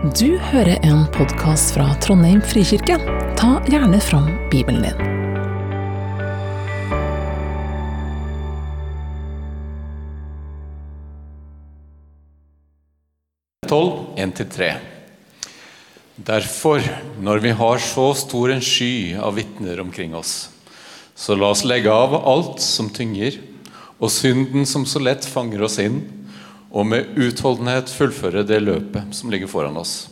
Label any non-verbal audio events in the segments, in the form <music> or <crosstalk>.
Du hører en podkast fra Trondheim frikirke. Ta gjerne fram Bibelen din. Tolv, 1-3. Derfor, når vi har så stor en sky av vitner omkring oss, så la oss legge av alt som tynger, og synden som så lett fanger oss inn, og med utholdenhet fullføre det løpet som ligger foran oss.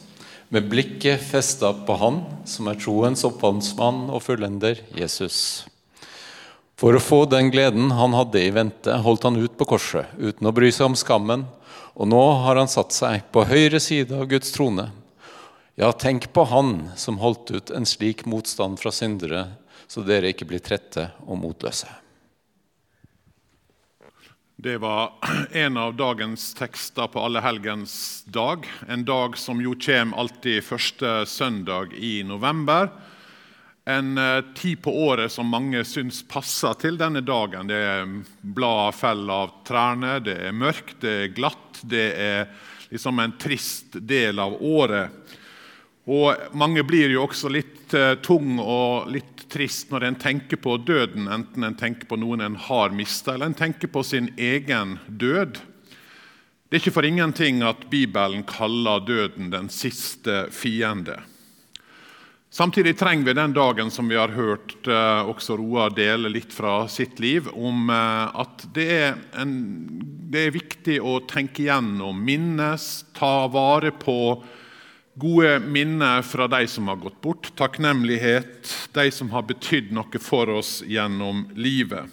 Med blikket festa på Han som er troens opphavsmann og fullender, Jesus. For å få den gleden han hadde i vente, holdt han ut på korset uten å bry seg om skammen, og nå har han satt seg på høyre side av Guds trone. Ja, tenk på Han som holdt ut en slik motstand fra syndere, så dere ikke blir trette og motløse. Det var <clears throat> en av dagens tekster på Allehelgens dag. En dag som jo kommer alltid første søndag i november. En eh, tid på året som mange syns passer til denne dagen. Det er blad faller av trærne, det er mørkt, det er glatt. Det er liksom en trist del av året. Og Mange blir jo også litt uh, tung og litt trist når en tenker på døden, enten en tenker på noen en har mista, eller en tenker på sin egen død. Det er ikke for ingenting at Bibelen kaller døden den siste fiende. Samtidig trenger vi den dagen som vi har hørt uh, også Roar dele litt fra sitt liv, om uh, at det er, en, det er viktig å tenke igjennom, minnes, ta vare på Gode minner fra de som har gått bort, takknemlighet, de som har betydd noe for oss gjennom livet.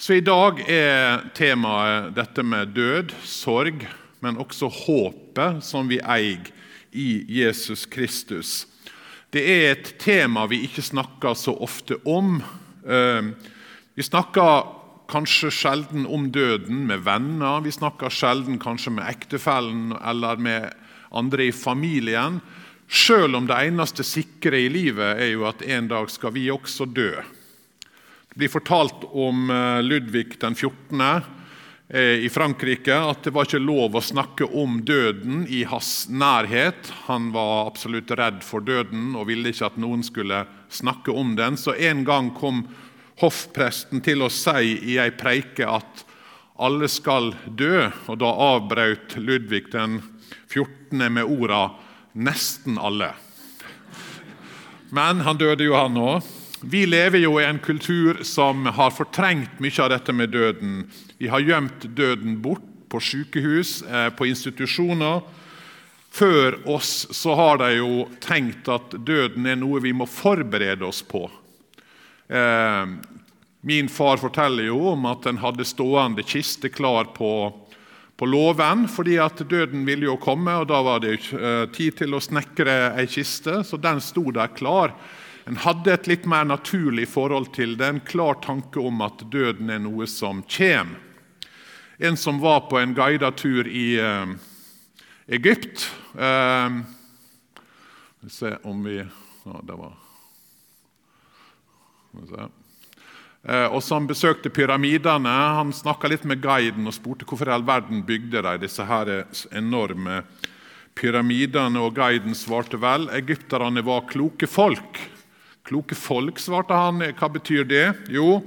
Så I dag er temaet dette med død, sorg, men også håpet som vi eier i Jesus Kristus. Det er et tema vi ikke snakker så ofte om. Eh, vi snakker kanskje sjelden om døden med venner. Vi snakker sjelden kanskje med ektefellen eller med andre i familien. Sjøl om det eneste sikre i livet er jo at en dag skal vi også dø. Det blir fortalt om eh, Ludvig den 14. Eh, i Frankrike at det var ikke lov å snakke om døden i hans nærhet. Han var absolutt redd for døden og ville ikke at noen skulle snakke om den. Så en gang kom hoffpresten til å si i ei preike at alle skal dø, og da avbrøt Ludvig den 14. med orda 'nesten alle'. Men han døde jo, han òg. Vi lever jo i en kultur som har fortrengt mye av dette med døden. Vi har gjemt døden bort på sykehus, eh, på institusjoner. Før oss så har de jo tenkt at døden er noe vi må forberede oss på. Eh, min far forteller jo om at en hadde stående kiste klar på på låven, fordi at døden ville jo komme, og da var det eh, tid til å snekre ei kiste, så den sto der klar. En hadde et litt mer naturlig forhold til det, en klar tanke om at døden er noe som kommer. En som var på en guida tur i uh, Egypt uh, Vi ser om vi ja, det var, Skal vi se. Eh, og som besøkte pyramidene. Han snakka litt med guiden og spurte hvorfor i all verden bygde de disse her enorme pyramidene. Og guiden svarte vel egypterne var kloke folk. Kloke folk, svarte han. Hva betyr det? Jo,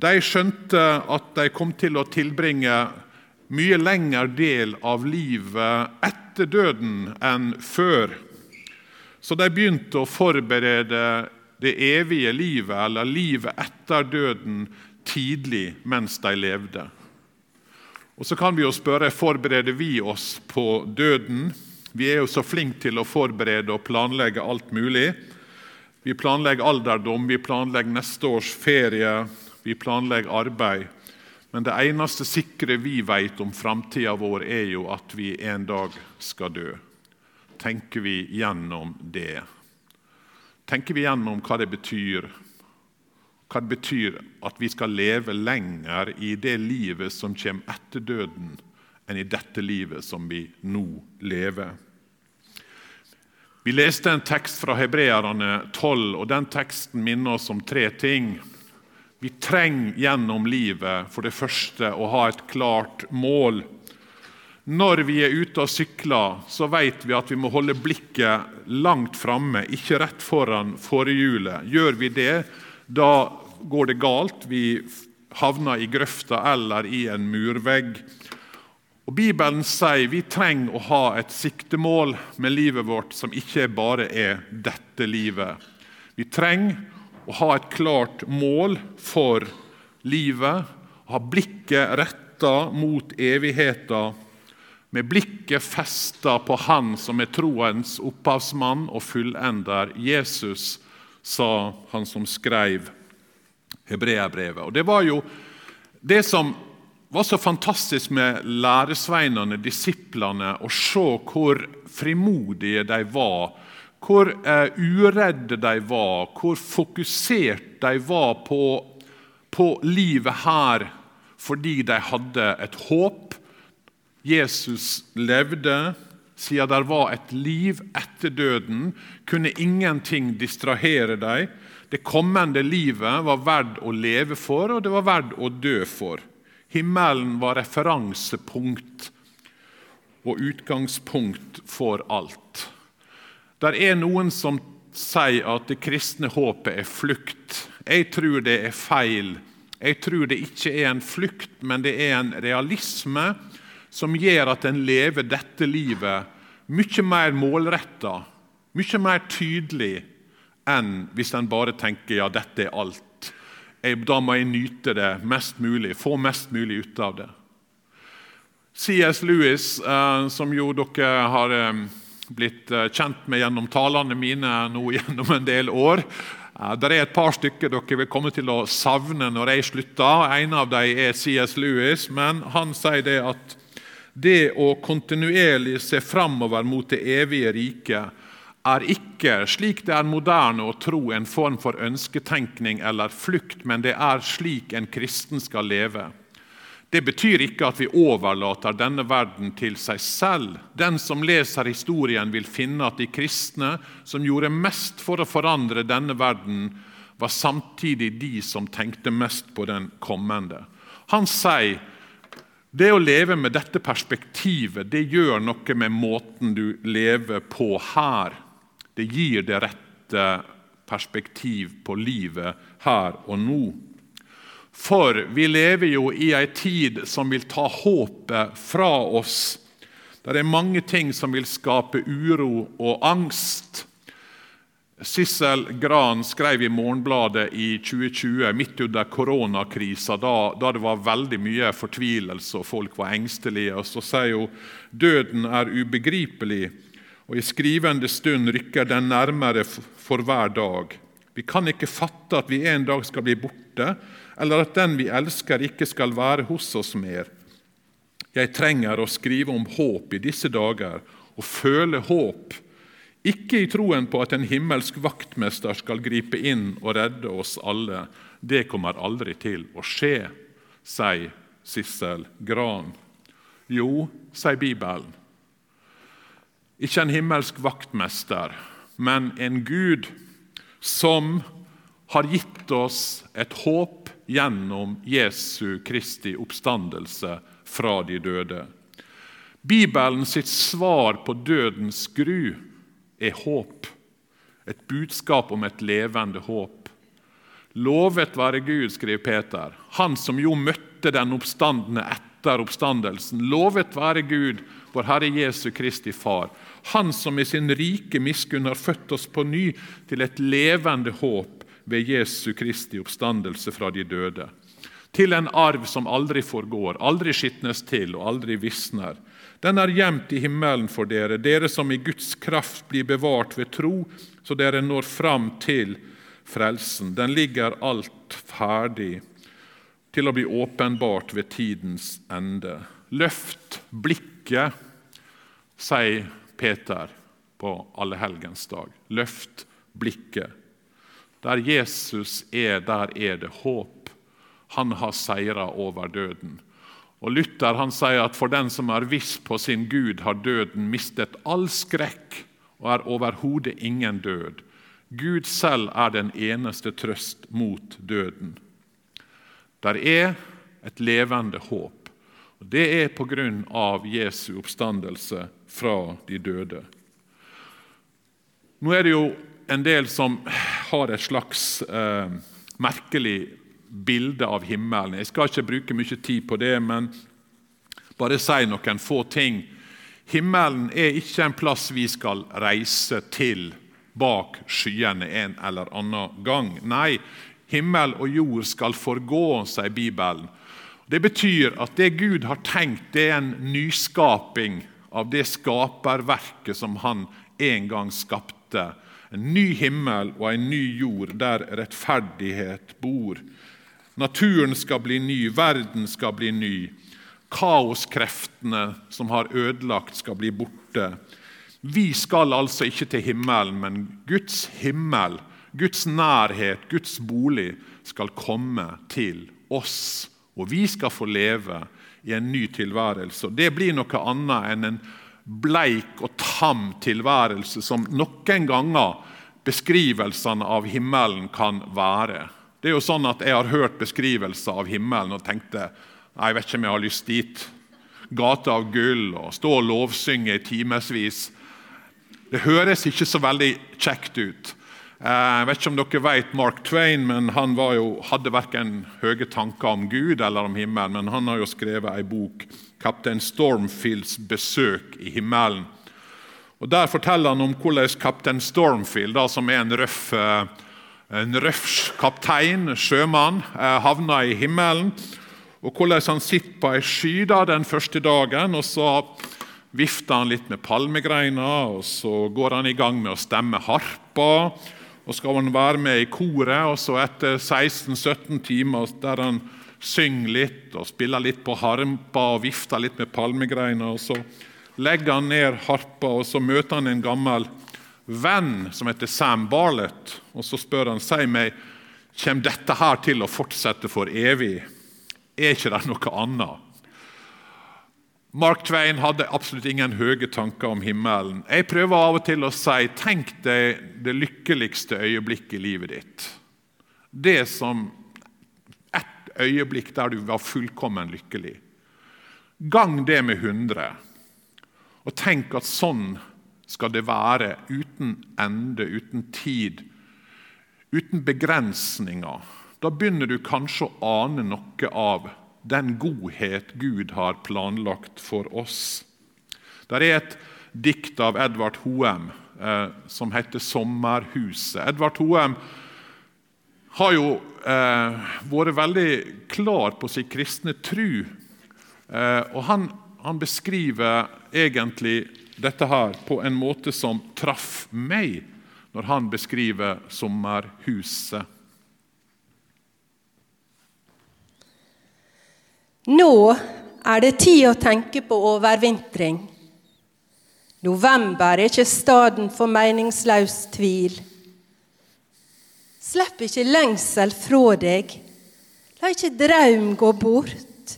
de skjønte at de kom til å tilbringe mye lengre del av livet etter døden enn før. Så de begynte å forberede det evige livet, eller livet etter døden, tidlig mens de levde. Og Så kan vi jo spørre forbereder vi oss på døden. Vi er jo så flinke til å forberede og planlegge alt mulig. Vi planlegger alderdom, vi planlegger neste års ferie, vi planlegger arbeid. Men det eneste sikre vi vet om framtida vår, er jo at vi en dag skal dø. Tenker vi gjennom det? Tenker vi gjennom hva det betyr. Hva det betyr at vi skal leve lenger i det livet som kommer etter døden, enn i dette livet som vi nå lever. Vi leste en tekst fra Hebreerne 12, og den teksten minner oss om tre ting. Vi trenger gjennom livet for det første å ha et klart mål. Når vi er ute og sykler, så vet vi at vi må holde blikket langt framme, ikke rett foran forhjulet. Gjør vi det, da går det galt. Vi havner i grøfta eller i en murvegg. Og Bibelen sier vi trenger å ha et siktemål med livet vårt som ikke bare er dette livet. Vi trenger å ha et klart mål for livet, ha blikket retta mot evigheten, med blikket festa på Han som er troens opphavsmann og fullender, Jesus, sa han som skrev Hebreabrevet. Og Det var jo det som var så fantastisk med læresveinene, disiplene, å se hvor frimodige de var. Hvor eh, uredde de var, hvor fokusert de var på, på livet her fordi de hadde et håp. Jesus levde. Siden det var et liv etter døden, kunne ingenting distrahere dem. Det kommende livet var verdt å leve for, og det var verdt å dø for. Himmelen var referansepunkt og utgangspunkt for alt. Der er noen som sier at det kristne håpet er flukt. Jeg tror det er feil. Jeg tror det ikke er en flukt, men det er en realisme som gjør at en lever dette livet mye mer målretta, mye mer tydelig enn hvis en bare tenker ja, dette er alt da må jeg nyte det mest mulig, få mest mulig ut av det. C.S. Lewis, eh, som jo dere har eh, blitt eh, kjent med gjennom talene mine nå <laughs> gjennom en del år. Det er et par stykker dere vil komme til å savne når jeg slutter. En av dem er C.S. Lewis, men han sier det at det å kontinuerlig se framover mot det evige riket er ikke, slik det er moderne å tro, en form for ønsketenkning eller flukt, men det er slik en kristen skal leve. Det betyr ikke at vi overlater denne verden til seg selv. Den som leser historien, vil finne at de kristne som gjorde mest for å forandre denne verden, var samtidig de som tenkte mest på den kommende. Han sier det å leve med dette perspektivet det gjør noe med måten du lever på her. Det gir det rette perspektiv på livet her og nå. For vi lever jo i ei tid som vil ta håpet fra oss. Det er mange ting som vil skape uro og angst. Sissel Gran skrev i Morgenbladet i 2020, midt under koronakrisa, da, da, det var veldig mye fortvilelse og folk var engstelige. og Så sier hun døden er ubegripelig og i skrivende stund rykker den nærmere for hver dag. Vi kan ikke fatte at vi en dag skal bli borte, eller at den vi elsker, ikke skal være hos oss mer. Jeg trenger å skrive om håp i disse dager, og føle håp, ikke i troen på at en himmelsk vaktmester skal gripe inn og redde oss alle. Det kommer aldri til å skje, sier Sissel Gran. Jo, sier Bibelen. Ikke en himmelsk vaktmester, men en Gud som har gitt oss et håp gjennom Jesu Kristi oppstandelse fra de døde. Bibelen sitt svar på dødens gru er håp. Et budskap om et levende håp. Lovet være Gud, skriver Peter, han som jo møtte den oppstandende etter oppstandelsen. Lovet være Gud, vår Herre Jesu Kristi Far han som i sin rike miskunn har født oss på ny til et levende håp ved Jesu Kristi oppstandelse fra de døde. Til en arv som aldri forgår, aldri skitnes til og aldri visner. Den er gjemt i himmelen for dere, dere som i Guds kraft blir bevart ved tro, så dere når fram til frelsen. Den ligger alt ferdig til å bli åpenbart ved tidens ende. Løft blikket, sier Peter på allehelgensdag. Løft blikket. Der Jesus er, der er det håp. Han har seira over døden. Og Luther han sier at for den som er viss på sin Gud, har døden mistet all skrekk og er overhodet ingen død. Gud selv er den eneste trøst mot døden. Der er et levende håp. Og Det er på grunn av Jesu oppstandelse fra de døde. Nå er det jo en del som har et slags eh, merkelig bilde av himmelen. Jeg skal ikke bruke mye tid på det, men bare si noen få ting. Himmelen er ikke en plass vi skal reise til bak skyene en eller annen gang. Nei, himmel og jord skal forgå, sier Bibelen. Det betyr at det Gud har tenkt, det er en nyskaping av det skaperverket som han en gang skapte. En ny himmel og en ny jord der rettferdighet bor. Naturen skal bli ny, verden skal bli ny. Kaoskreftene som har ødelagt, skal bli borte. Vi skal altså ikke til himmelen, men Guds himmel, Guds nærhet, Guds bolig, skal komme til oss. Og vi skal få leve i en ny tilværelse. Og Det blir noe annet enn en bleik og tam tilværelse som noen ganger beskrivelsene av himmelen kan være. Det er jo sånn at Jeg har hørt beskrivelser av himmelen og tenkte jeg vet ikke om jeg har lyst dit. Gata av gull og stå og lovsynge i timevis. Det høres ikke så veldig kjekt ut. Eh, jeg vet ikke om dere vet Mark Twain, men han jo, hadde verken høye tanker om Gud eller om himmelen. Men han har jo skrevet ei bok, 'Kaptein Stormfields besøk i himmelen'. Og Der forteller han om hvordan kaptein Stormfield, da, som er en røff, eh, en røff kaptein, sjømann, eh, havna i himmelen. Og hvordan han sitter på ei sky da, den første dagen. og så vifter han litt med palmegreiner, og så går han i gang med å stemme harpa og skal han være med i koret. og så Etter 16-17 timer der han synger litt og spiller litt på harpa og vifter litt med palmegreiner, og så legger han ned harpa, og så møter han en gammel venn som heter Sam Barlett. Og så spør han si meg, kommer dette her til å fortsette for evig. Er ikke det noe annet? Mark Twain hadde absolutt ingen høye tanker om himmelen. Jeg prøver av og til å si tenk deg det lykkeligste øyeblikket i livet ditt. Det som ett øyeblikk der du var fullkommen lykkelig. Gang det med 100. Og tenk at sånn skal det være uten ende, uten tid, uten begrensninger. Da begynner du kanskje å ane noe av den godhet Gud har planlagt for oss. Det er et dikt av Edvard Hoem eh, som heter 'Sommerhuset'. Edvard Hoem har jo eh, vært veldig klar på sin kristne tru. Eh, og han, han, beskriver egentlig dette her på en måte som traff meg, når han beskriver 'Sommerhuset'. Nå er det tid å tenke på overvintring. November er ikke staden for meningsløs tvil. Slipp ikke lengsel fra deg. La ikke draum gå bort.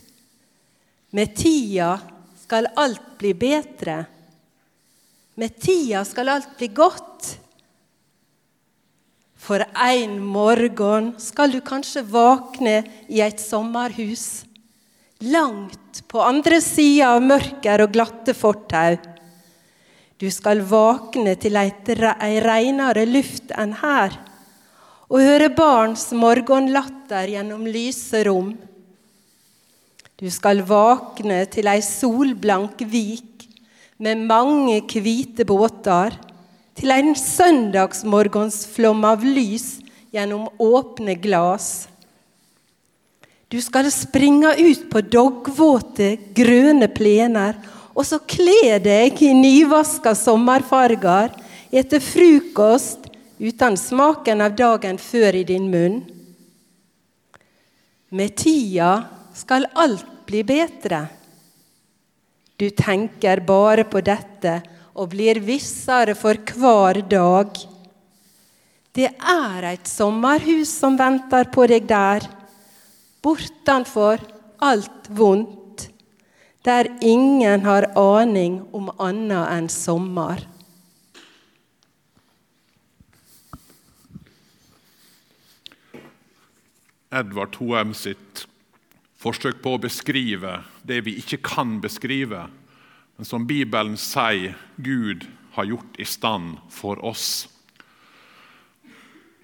Med tida skal alt bli bedre. Med tida skal alt bli godt. For en morgen skal du kanskje våkne i et sommerhus langt på andre sida av mørker og glatte fortau. Du skal våkne til ei reinere luft enn her, og høre barns morgenlatter gjennom lyse rom. Du skal våkne til ei solblank vik med mange hvite båter, til en søndagsmorgonsflom av lys gjennom åpne glass. Du skal springe ut på doggvåte, grønne plener og så kle deg i nyvaska sommerfarger etter frokost uten smaken av dagen før i din munn. Med tida skal alt bli bedre. Du tenker bare på dette og blir vissere for hver dag. Det er et sommerhus som venter på deg der bortenfor alt vondt, der ingen har aning om annet enn sommer. Edvard Hoem sitt forsøk på å beskrive det vi ikke kan beskrive, men som Bibelen sier Gud har gjort i stand for oss.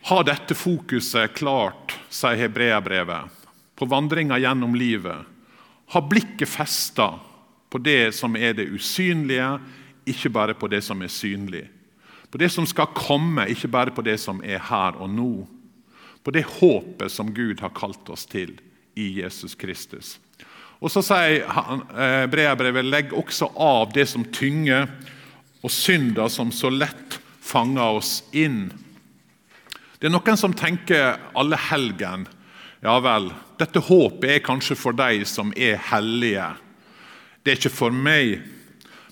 Ha dette fokuset klart, sier hebreabrevet, på vandringa gjennom livet. Ha blikket festa på det som er det usynlige, ikke bare på det som er synlig. På det som skal komme, ikke bare på det som er her og nå. På det håpet som Gud har kalt oss til i Jesus Kristus. Og så sier eh, brevbrevet legg også av det som tynger, og synder som så lett fanger oss inn. Det er noen som tenker alle helgen. Ja vel, dette håpet er kanskje for de som er hellige. Det er ikke for meg.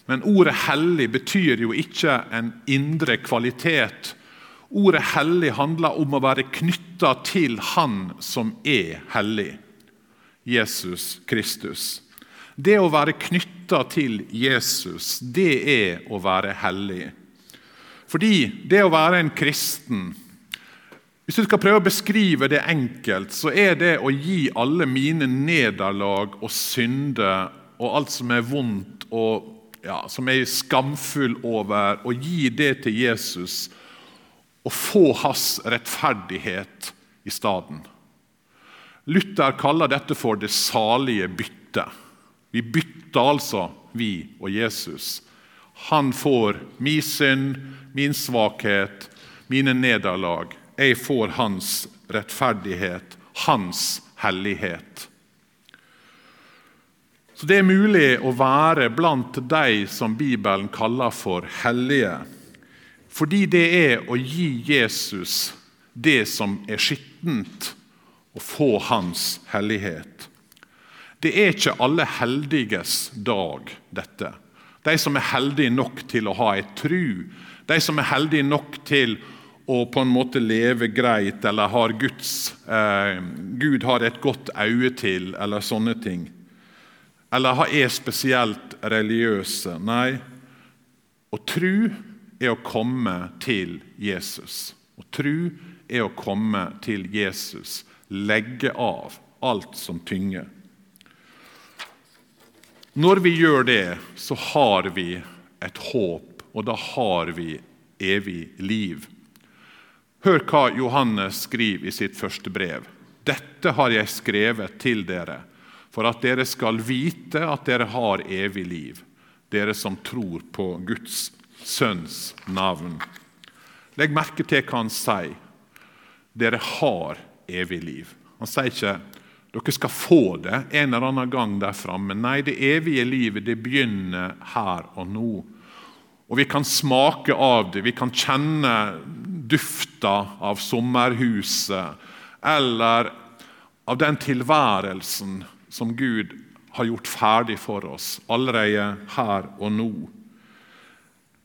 Men ordet 'hellig' betyr jo ikke en indre kvalitet. Ordet 'hellig' handler om å være knytta til Han som er hellig. Jesus Kristus. Det å være knytta til Jesus, det er å være hellig. Fordi det å være en kristen Hvis du skal prøve å beskrive det enkelt, så er det å gi alle mine nederlag og synder og alt som er vondt og ja, som jeg er skamfull over, og gi det til Jesus og få hans rettferdighet i stedet. Luther kaller dette for det salige byttet. Vi bytter altså, vi og Jesus. Han får min synd, min svakhet, mine nederlag. Jeg får hans rettferdighet, hans hellighet. Så Det er mulig å være blant de som Bibelen kaller for hellige. Fordi det er å gi Jesus det som er skittent å få Hans hellighet. Det er ikke alle heldiges dag, dette. De som er heldige nok til å ha et tru, de som er heldige nok til å på en måte leve greit eller har Guds, eh, Gud har et godt øye til, eller sånne ting. Eller er spesielt religiøse. Nei, å tru er å komme til Jesus. Å tru er å komme til Jesus legge av alt som tynger. Når vi gjør det, så har vi et håp, og da har vi evig liv. Hør hva Johannes skriver i sitt første brev. Dette har jeg skrevet til dere, for at dere skal vite at dere har evig liv, dere som tror på Guds sønns navn. Legg merke til hva han sier. Dere har evig liv. Han sier ikke dere skal få det en eller annen gang der framme. Nei, det evige livet det begynner her og nå. Og Vi kan smake av det, vi kan kjenne dufta av sommerhuset eller av den tilværelsen som Gud har gjort ferdig for oss allerede her og nå.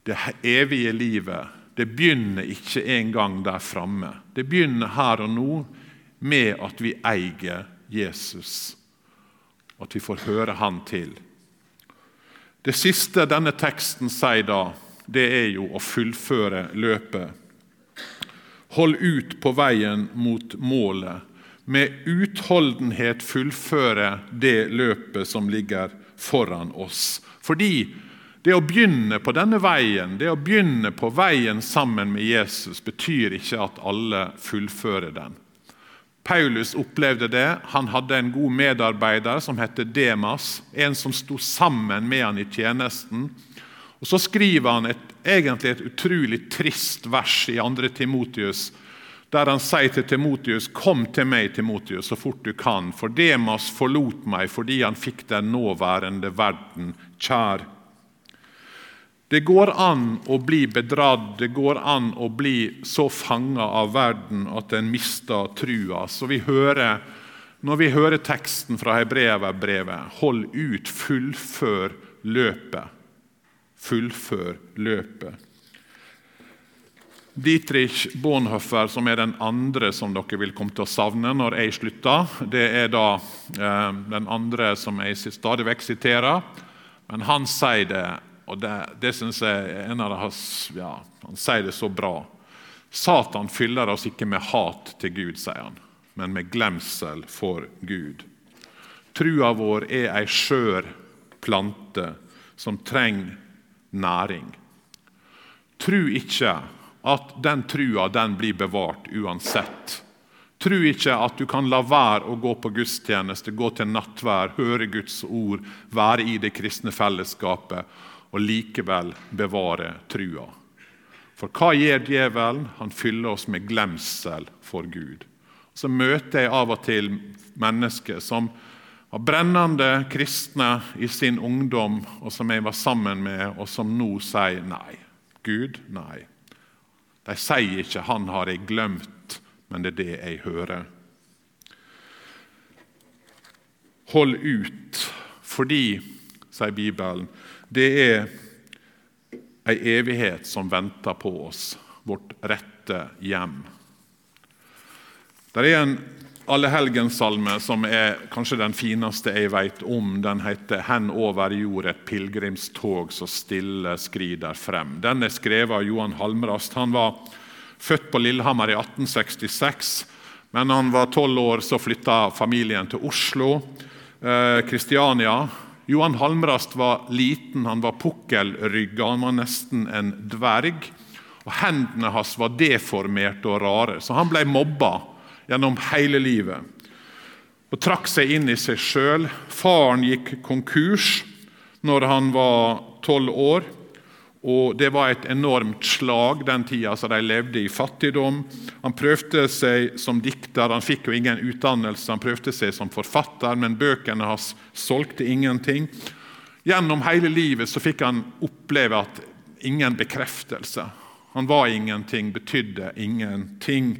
Det evige livet det begynner ikke engang der framme. Det begynner her og nå med at vi eier Jesus, at vi får høre Han til. Det siste denne teksten sier da, det er jo å fullføre løpet. Hold ut på veien mot målet. Med utholdenhet fullføre det løpet som ligger foran oss. Fordi det å begynne på denne veien, det å begynne på veien sammen med Jesus, betyr ikke at alle fullfører den. Paulus opplevde det. Han hadde en god medarbeider som het Demas, en som sto sammen med han i tjenesten. Og Så skriver han et, egentlig et utrolig trist vers i 2. Timotius, der han sier til Timotius.: Kom til meg, Timotius, så fort du kan, for Demas forlot meg fordi han fikk den nåværende verden kjær. Det går an å bli bedratt, det går an å bli så fanga av verden at en mister trua. Så vi hører, når vi hører teksten fra Hebreverbrevet, hold ut, fullfør løpet. Fullfør løpet. Dietrich Bonhoeffer, som er den andre som dere vil komme til å savne når jeg slutter, det er da eh, den andre som jeg stadig vekk siterer. Men han sier det og Det, det synes jeg en av hans, ja, Han sier det så bra. Satan fyller oss ikke med hat til Gud, sier han, men med glemsel for Gud. Trua vår er ei skjør plante som trenger næring. Tru ikke at den trua den blir bevart uansett. Tro ikke at du kan la være å gå på gudstjeneste, gå til nattvær, høre Guds ord, være i det kristne fellesskapet og likevel bevare trua. For hva gjør djevelen? Han fyller oss med glemsel for Gud. Så møter jeg av og til mennesker som var brennende kristne i sin ungdom, og som jeg var sammen med, og som nå sier nei. Gud, nei. De sier ikke 'Han har jeg glemt', men det er det jeg hører. Hold ut, fordi, sier Bibelen, det er ei evighet som venter på oss, vårt rette hjem. Det er en allehelgensalme som er kanskje den fineste jeg vet om. Den heter 'Hen over jord et pilegrimstog som stille skrider frem'. Den er skrevet av Johan Halmrast. Han var født på Lillehammer i 1866. Men da han var tolv år, så flytta familien til Oslo. Kristiania. Eh, Johan Halmrast var liten, han var pukkelrygga, han var nesten en dverg. Og Hendene hans var deformerte og rare, så han ble mobba gjennom hele livet. Og trakk seg inn i seg sjøl. Faren gikk konkurs når han var tolv år. Og Det var et enormt slag den tida, så de levde i fattigdom. Han prøvde seg som dikter, han fikk jo ingen utdannelse. Han prøvde seg som forfatter, men bøkene hans solgte ingenting. Gjennom hele livet så fikk han oppleve at ingen bekreftelse. Han var ingenting, betydde ingenting.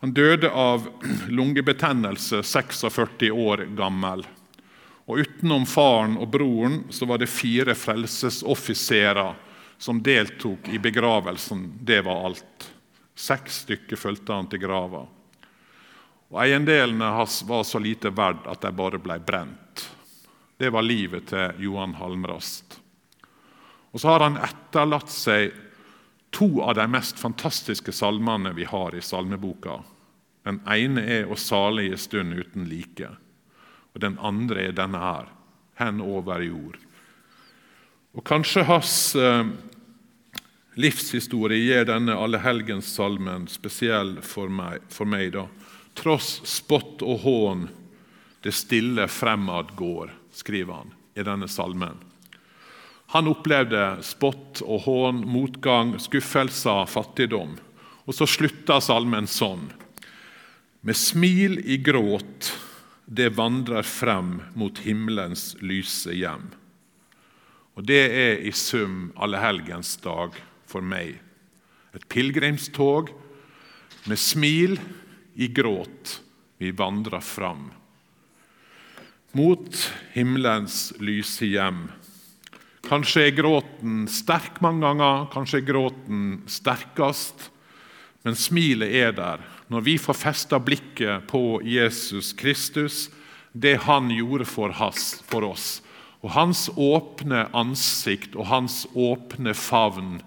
Han døde av lungebetennelse 46 år gammel. Og Utenom faren og broren så var det fire frelsesoffiserer som deltok i begravelsen. Det var alt. Seks stykker fulgte han til grava. Og Eiendelene hans var så lite verd at de bare ble brent. Det var livet til Johan Halmrast. Og Så har han etterlatt seg to av de mest fantastiske salmene vi har i salmeboka. Den ene er 'Å salige stund uten like'. Og den andre er denne her, hen over jord. Og Kanskje hans eh, livshistorie gir denne allehelgenssalmen spesiell for meg. For meg da. Tross spott og hån, det stille fremad går, skriver han i denne salmen. Han opplevde spott og hån, motgang, skuffelser, fattigdom. Og så slutta salmen sånn. Med smil i gråt det vandrer frem mot himmelens lyse hjem. Og Det er i sum allehelgensdag for meg. Et pilegrimstog med smil i gråt. Vi vandrer fram mot himmelens lyse hjem. Kanskje er gråten sterk mange ganger, kanskje er gråten sterkest, men smilet er der når vi får festa blikket på Jesus Kristus, det han gjorde for, has, for oss, og hans åpne ansikt og hans åpne favn,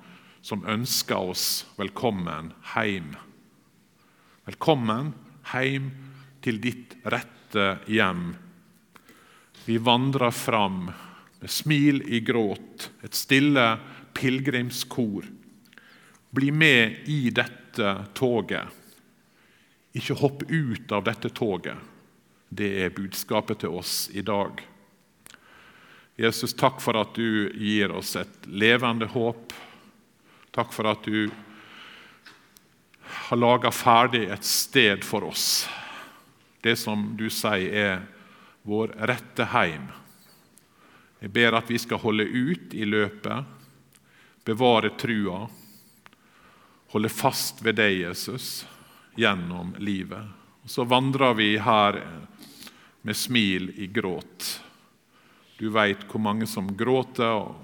som ønsker oss velkommen hjem. Velkommen hjem til ditt rette hjem. Vi vandrer fram med smil i gråt, et stille pilegrimskor. Bli med i dette toget. Ikke hopp ut av dette toget. Det er budskapet til oss i dag. Jesus, takk for at du gir oss et levende håp. Takk for at du har laga ferdig et sted for oss. Det som du sier er vår rette heim. Jeg ber at vi skal holde ut i løpet, bevare trua, holde fast ved deg, Jesus gjennom livet. Så vandrer vi her med smil i gråt. Du veit hvor mange som gråter, og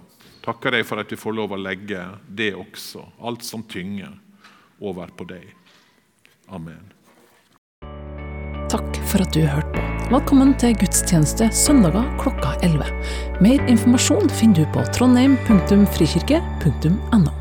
takker deg for at vi får lov å legge det også, alt som tynger, over på deg. Amen. Takk for at du hørte på. Velkommen til gudstjeneste søndager klokka 11. Mer informasjon finner du på trondheim.frikirke.no.